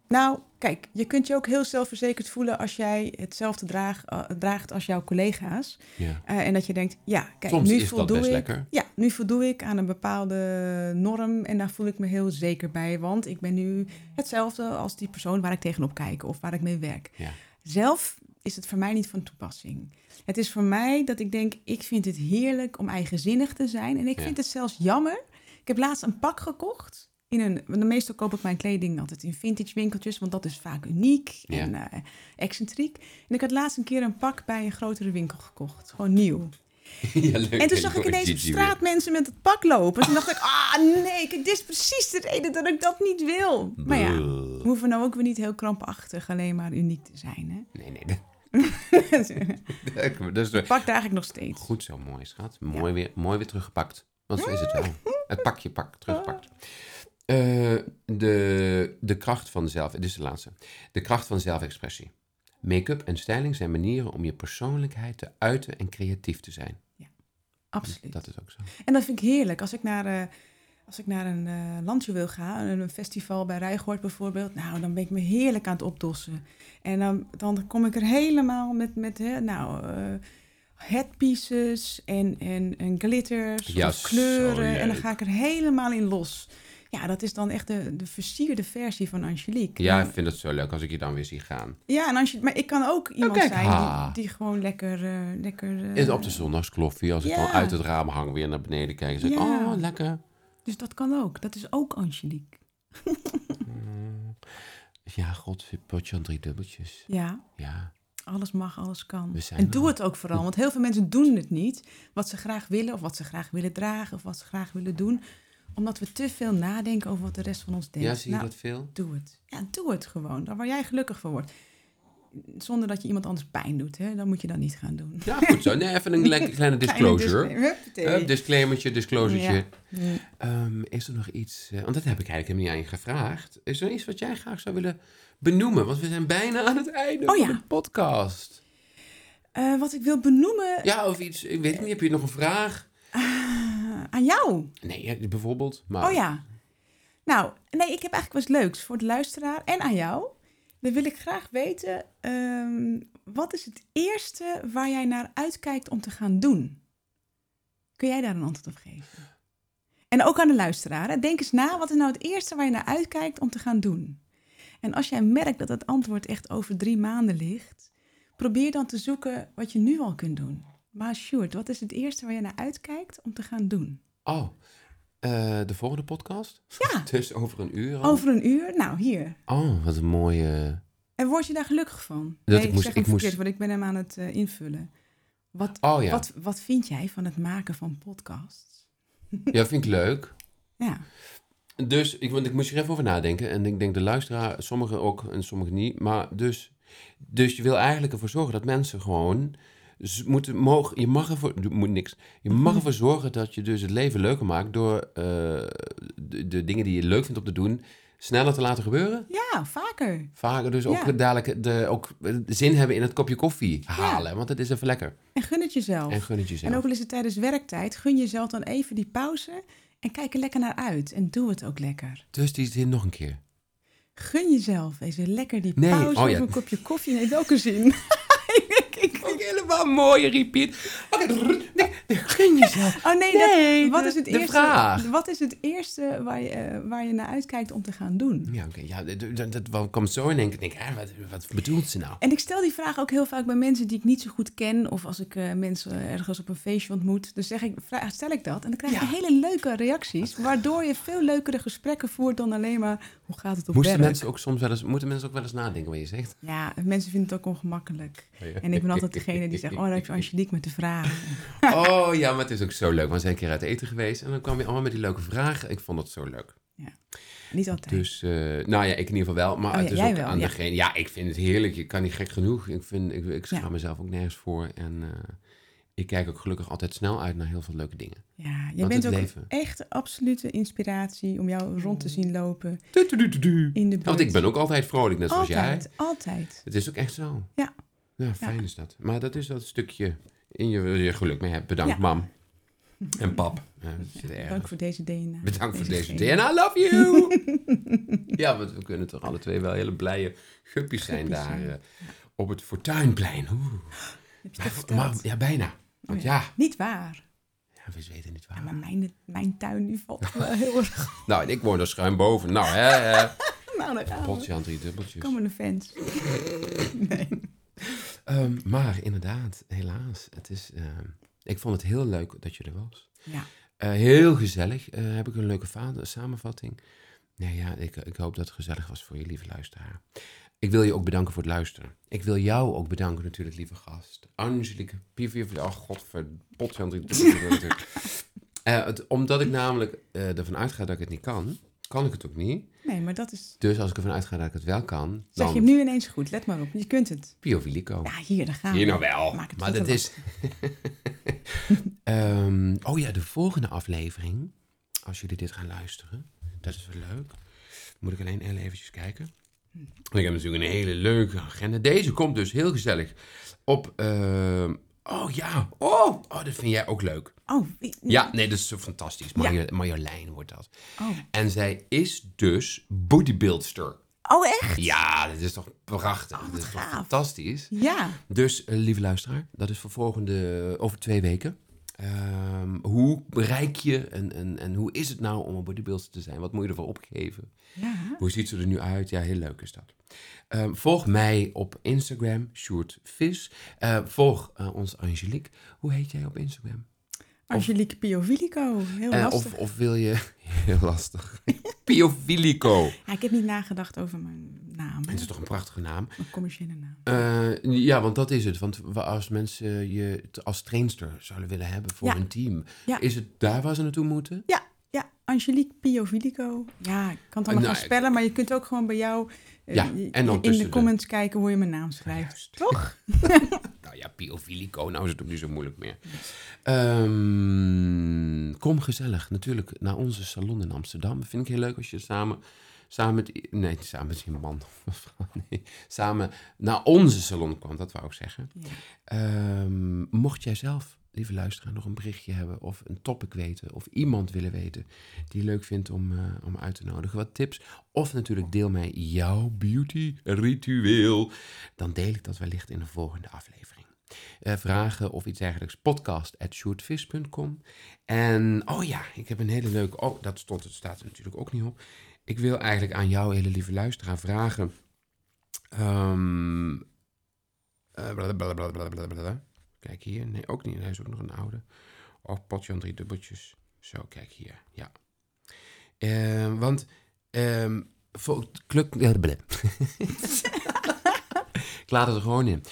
Nou, kijk, je kunt je ook heel zelfverzekerd voelen als jij hetzelfde draag, eh, draagt als jouw collega's. Ja. Eh, en dat je denkt, ja, kijk, Soms nu voldoe ik. lekker. Ja, nu voldoe ik aan een bepaalde norm en daar voel ik me heel zeker bij, want ik ben nu hetzelfde als die persoon waar ik tegenop kijk of waar ik mee werk. Ja. Zelf is het voor mij niet van toepassing. Het is voor mij dat ik denk, ik vind het heerlijk om eigenzinnig te zijn en ik Ja. vind het zelfs jammer. Ik heb laatst een pak gekocht. In een, meestal koop ik mijn kleding altijd in vintage winkeltjes, want dat is vaak uniek Ja. en eh, excentriek. En ik had laatst een keer een pak bij een grotere winkel gekocht, gewoon nieuw. ja, leuk. En toen zag ik ineens op straat mensen met het pak lopen. Toen dacht ik, ah nee, kijk, dit is precies de reden dat ik dat niet wil. Maar ja, we hoeven nou ook weer niet heel krampachtig alleen maar uniek te zijn. Hè? Nee, nee. Dat de- pak draag ik nog steeds. goed zo, mooi schat. Mooi, weer, mooi weer teruggepakt. Want zo is het wel. Het pakje pak, teruggepakt. Eh, de, de kracht van zelf, dit is de laatste. De kracht van zelfexpressie. Make-up en styling zijn manieren om je persoonlijkheid te uiten en creatief te zijn. Absoluut. Dat is ook zo. En dat vind ik heerlijk. Als ik naar, eh, als ik naar een eh landje wil gaan, een festival bij Rijgoord bijvoorbeeld, nou, dan ben ik me heerlijk aan het opdossen. En dan, dan kom ik er helemaal met, met hè, nou, headpieces en, en, en glitters Ja, of kleuren. En dan ga ik er helemaal in los. Ja, dat is dan echt de, de versierde versie van Angelique. Ja, En- ik vind het zo leuk als ik je dan weer zie gaan. ja en als je, maar ik kan ook iemand kijk, zijn die, die gewoon lekker... eh, lekker En op de zondagskloffie, als ik dan uit het raam hang, weer naar beneden kijk en zeg, Ja. oh, lekker. Dus dat kan ook. Dat is ook Angelique. Ja, god, potje aan drie dubbeltjes. Ja. Ja, Alles mag, alles kan. En doe het ook vooral, want heel veel mensen doen het niet. Wat ze graag willen, of wat ze graag willen dragen, of wat ze graag willen doen. Omdat we te veel nadenken over wat de rest van ons denkt. ja zie je Nou, dat veel? Doe het. Ja, doe het gewoon. Daar waar jij gelukkig van wordt. Zonder dat je iemand anders pijn doet, hè? Dat moet je dan niet gaan doen. Ja, goed zo. Nee, even een kleine disclosure. Kleine disclaimer. Disclaimertje. Ja. Mm. Ehm, is er nog iets, eh, want dat heb ik eigenlijk helemaal niet aan je gevraagd. Is er iets wat jij graag zou willen benoemen? Want we zijn bijna aan het einde Oh van de podcast. Eh, wat ik wil benoemen Ja, of iets, ik weet niet, heb je nog een vraag? Eh, aan jou. Nee, bijvoorbeeld. Maar, Oh ja. Nou, nee, ik heb eigenlijk wat leuks voor de luisteraar en aan jou. Dan wil ik graag weten, ehm, wat is het eerste waar jij naar uitkijkt om te gaan doen? Kun jij daar een antwoord op geven? En ook aan de luisteraar. hè. Denk eens na, wat is nou het eerste waar je naar uitkijkt om te gaan doen? En als jij merkt dat het antwoord echt over drie maanden ligt, probeer dan te zoeken wat je nu al kunt doen. Maar Sjoerd, wat is het eerste waar je naar uitkijkt om te gaan doen? Oh, eh, de volgende podcast? Ja, Dus over een uur al? over een uur. Nou, hier. Oh, wat een mooie... En word je daar gelukkig van? Dat nee, ik moest- zeg ik moest- verkeerd, want ik ben hem aan het eh, invullen. Wat, Oh ja, wat, wat vind jij van het maken van podcasts? ja vind ik leuk. Ja, Dus, ik, want ik moest er even over nadenken. En ik denk de luisteraar, sommigen ook en sommigen niet. Maar dus, dus je wil eigenlijk ervoor zorgen dat mensen gewoon... z- Moeten, mogen, je mag ervoor, je moet niks. Je mag ervoor zorgen dat je dus het leven leuker maakt door eh, de, de dingen die je leuk vindt om te doen, sneller te laten gebeuren. ja vaker. Vaker dus ook Ja. dadelijk de, ook zin hebben in het kopje koffie halen. Want het is even lekker. En gun het jezelf. En gun het jezelf. En ook al is het tijdens werktijd, gun jezelf dan even die pauze en kijk er lekker naar uit. En doe het ook lekker. Dus die zin nog een keer. Gun jezelf even lekker die Nee, pauze oh ja. of een kopje koffie. Nee, welke zin? ik, ik, ik, Ook helemaal mooie. Oké, nee, nee, gun jezelf. Oh nee, Nee, dat, wat, is het de eerste, vraag. wat is het eerste waar je, eh, waar je naar uitkijkt om te gaan doen? Ja, oké. ja, dat, dat, komt zo in denk ik, hè, wat, wat bedoelt ze nou? En ik stel die vraag ook heel vaak bij mensen die ik niet zo goed ken. Of als ik eh, mensen ergens op een feestje ontmoet. Dus zeg ik, vraag, stel ik dat. En dan krijg je Ja. hele leuke reacties. Waardoor je veel leukere gesprekken voert dan alleen maar... Hoe gaat het op Moesten werk? mensen ook soms wel eens, moeten mensen ook wel eens nadenken wat je zegt? Ja, mensen vinden het ook ongemakkelijk. En ik ben altijd degene die zegt... Oh, daar heb je Angelique met de vragen. Oh ja, maar het is ook zo leuk. We zijn een keer uit eten geweest en dan kwam je allemaal met die leuke vragen. Ik vond het zo leuk. Niet altijd. Dus, eh, nou ja, ik in ieder geval wel. Maar Oh ja, het is jij ook wel, aan ja. degene. Ja, ik vind het heerlijk. Je kan niet gek genoeg. Ik, vind, ik, ik schaam Ja. mezelf ook nergens voor. En eh, ik kijk ook gelukkig altijd snel uit naar heel veel leuke dingen. ja, je Want bent ook leven- echt absolute inspiratie om jou rond te zien lopen Du- du- du- du- du. in de buurt. Want ik ben ook altijd vrolijk, net zoals jij. Altijd, altijd. Het is ook echt zo. Ja. Ja, fijn is dat. Maar dat is dat stukje in je, je geluk mee hebt. Bedankt, Ja. mam. En pap. Ja, dat zit erg. Dank voor deze DNA. Bedankt voor deze DNA. DNA, I love you! ja, want we kunnen toch alle twee wel hele blije guppies zijn Guppies daar eh, op het Fortuinplein. Oeh. Heb je Maar, maar- ja, bijna. Want Oh ja, Niet waar. ja, we weten niet waar. Ja, maar mijn, mijn tuin die valt wel heel erg... Nou, en ik woon er schuin boven. Nou, hè, hè. Nou, gaan we. Potje aan drie dubbeltjes. Komen de fans. Nee. Ehm, maar inderdaad, helaas. Het is, ehm, ik vond het heel leuk dat je er was. Ja. Eh, heel gezellig. Eh, heb ik een leuke va- samenvatting? Nee, ja, ik, ik hoop dat het gezellig was voor je, lieve luisteraar. Ik wil je ook bedanken voor het luisteren. Ik wil jou ook bedanken natuurlijk, lieve gast. Angelique Pivier. Oh, godverpot. uh, het, Omdat ik namelijk eh, ervan uitga dat ik het niet kan, kan ik het ook niet. Nee, maar dat is... Dus als ik ervan uitga dat ik het wel kan, Zeg dan je hem nu ineens goed, let maar op. Je kunt het. Pio Vilico. Ja, hier, daar gaan we. Hier nou wel. Maak het maar dat is. Ehm, oh ja, de volgende aflevering. Als jullie dit gaan luisteren. Dat is wel leuk. Moet ik alleen eventjes kijken. Ik heb natuurlijk een hele leuke agenda. Deze komt dus heel gezellig op. ehm, oh ja. Oh, oh, dat vind jij ook leuk. Oh, Ja, nee, dat is zo fantastisch. Marjo- Marjolein wordt dat. Oh. En zij is dus bodybuildster. oh, echt? Ja, dat is toch prachtig. Oh, dat is toch fantastisch. Ja. Dus, eh, lieve luisteraar, dat is voor volgende, over twee weken. Ehm, hoe bereik je en, en, en hoe is het nou om een bodybuilder te zijn? Wat moet je ervoor opgeven? Ja. Hoe ziet ze er nu uit? Ja, heel leuk is dat. Ehm, volg mij op Instagram, Sjoerd Vis. Eh, volg eh, ons Angelique. Hoe heet jij op Instagram? Angelique Piovilico. Heel Eh, lastig. of, of wil je... Heel lastig. Piovilico. Ja, ik heb niet nagedacht over mijn naam. Het is toch een prachtige naam? Mijn commerciële naam. Eh, ja, want dat is het. Want wa- als mensen je als trainster zouden willen hebben voor Ja. hun team, Ja. is het daar waar ze naartoe moeten? Ja, ja, Angelique Piovilico. Ja, ik kan het allemaal Nou, gaan spellen, maar je kunt ook gewoon bij jou eh, Ja, je- en dan in de de- comments kijken hoe je mijn naam schrijft. Toch? Nou ja, Piovilico, nou is het ook niet zo moeilijk meer. Ehm, kom gezellig, natuurlijk, naar onze salon in Amsterdam. Vind ik heel leuk als je samen, samen met, nee, samen met je man nee, samen naar onze salon kwam, dat wou ik zeggen. Ja. Ehm, mocht jij zelf, lieve luisteraar, nog een berichtje hebben of een topic weten of iemand willen weten die je leuk vindt om, eh, om uit te nodigen, wat tips. Of natuurlijk deel mij jouw beauty ritueel. Dan deel ik dat wellicht in de volgende aflevering. Eh, vragen of iets dergelijks, podcast at. En, oh ja, ik heb een hele leuke, oh, dat stond, het staat er natuurlijk ook niet op. Ik wil eigenlijk aan jou, hele lieve luisteraar, vragen. Ehm, eh, blablabla. Kijk hier. Nee, ook niet. Hij is ook nog een oude. Oh, potje aan drie dubbeltjes. Zo, kijk hier. Ja. Ehm, want... ehm voor, kluk, Ik laat het er gewoon in.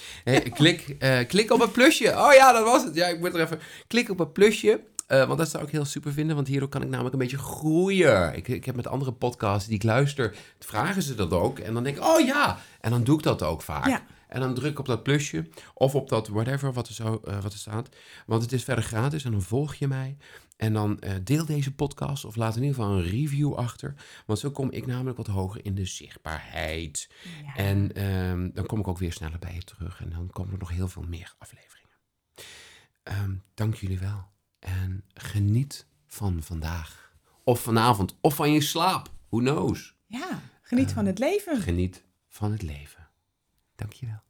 Klik, eh, klik op het plusje. Oh ja, dat was het. Ja, ik moet er even... Klik op het plusje. eh, want dat zou ik heel super vinden. Want hierdoor kan ik namelijk een beetje groeien. Ik, ik heb met andere podcasts die ik luister... vragen ze dat ook. En dan denk ik, oh ja. En dan doe ik dat ook vaak. Ja. En dan druk op dat plusje. Of op dat whatever wat er, zo, eh, wat er staat. Want het is verder gratis. En dan volg je mij. En dan eh, deel deze podcast. Of laat in ieder geval een review achter. Want zo kom ik namelijk wat hoger in de zichtbaarheid. Ja. En ehm, dan kom ik ook weer sneller bij je terug. En dan komen er nog heel veel meer afleveringen. Ehm, dank jullie wel. En geniet van vandaag. Of vanavond. Of van je slaap. Who knows? ja, geniet van het leven. Geniet van het leven. Dank je wel.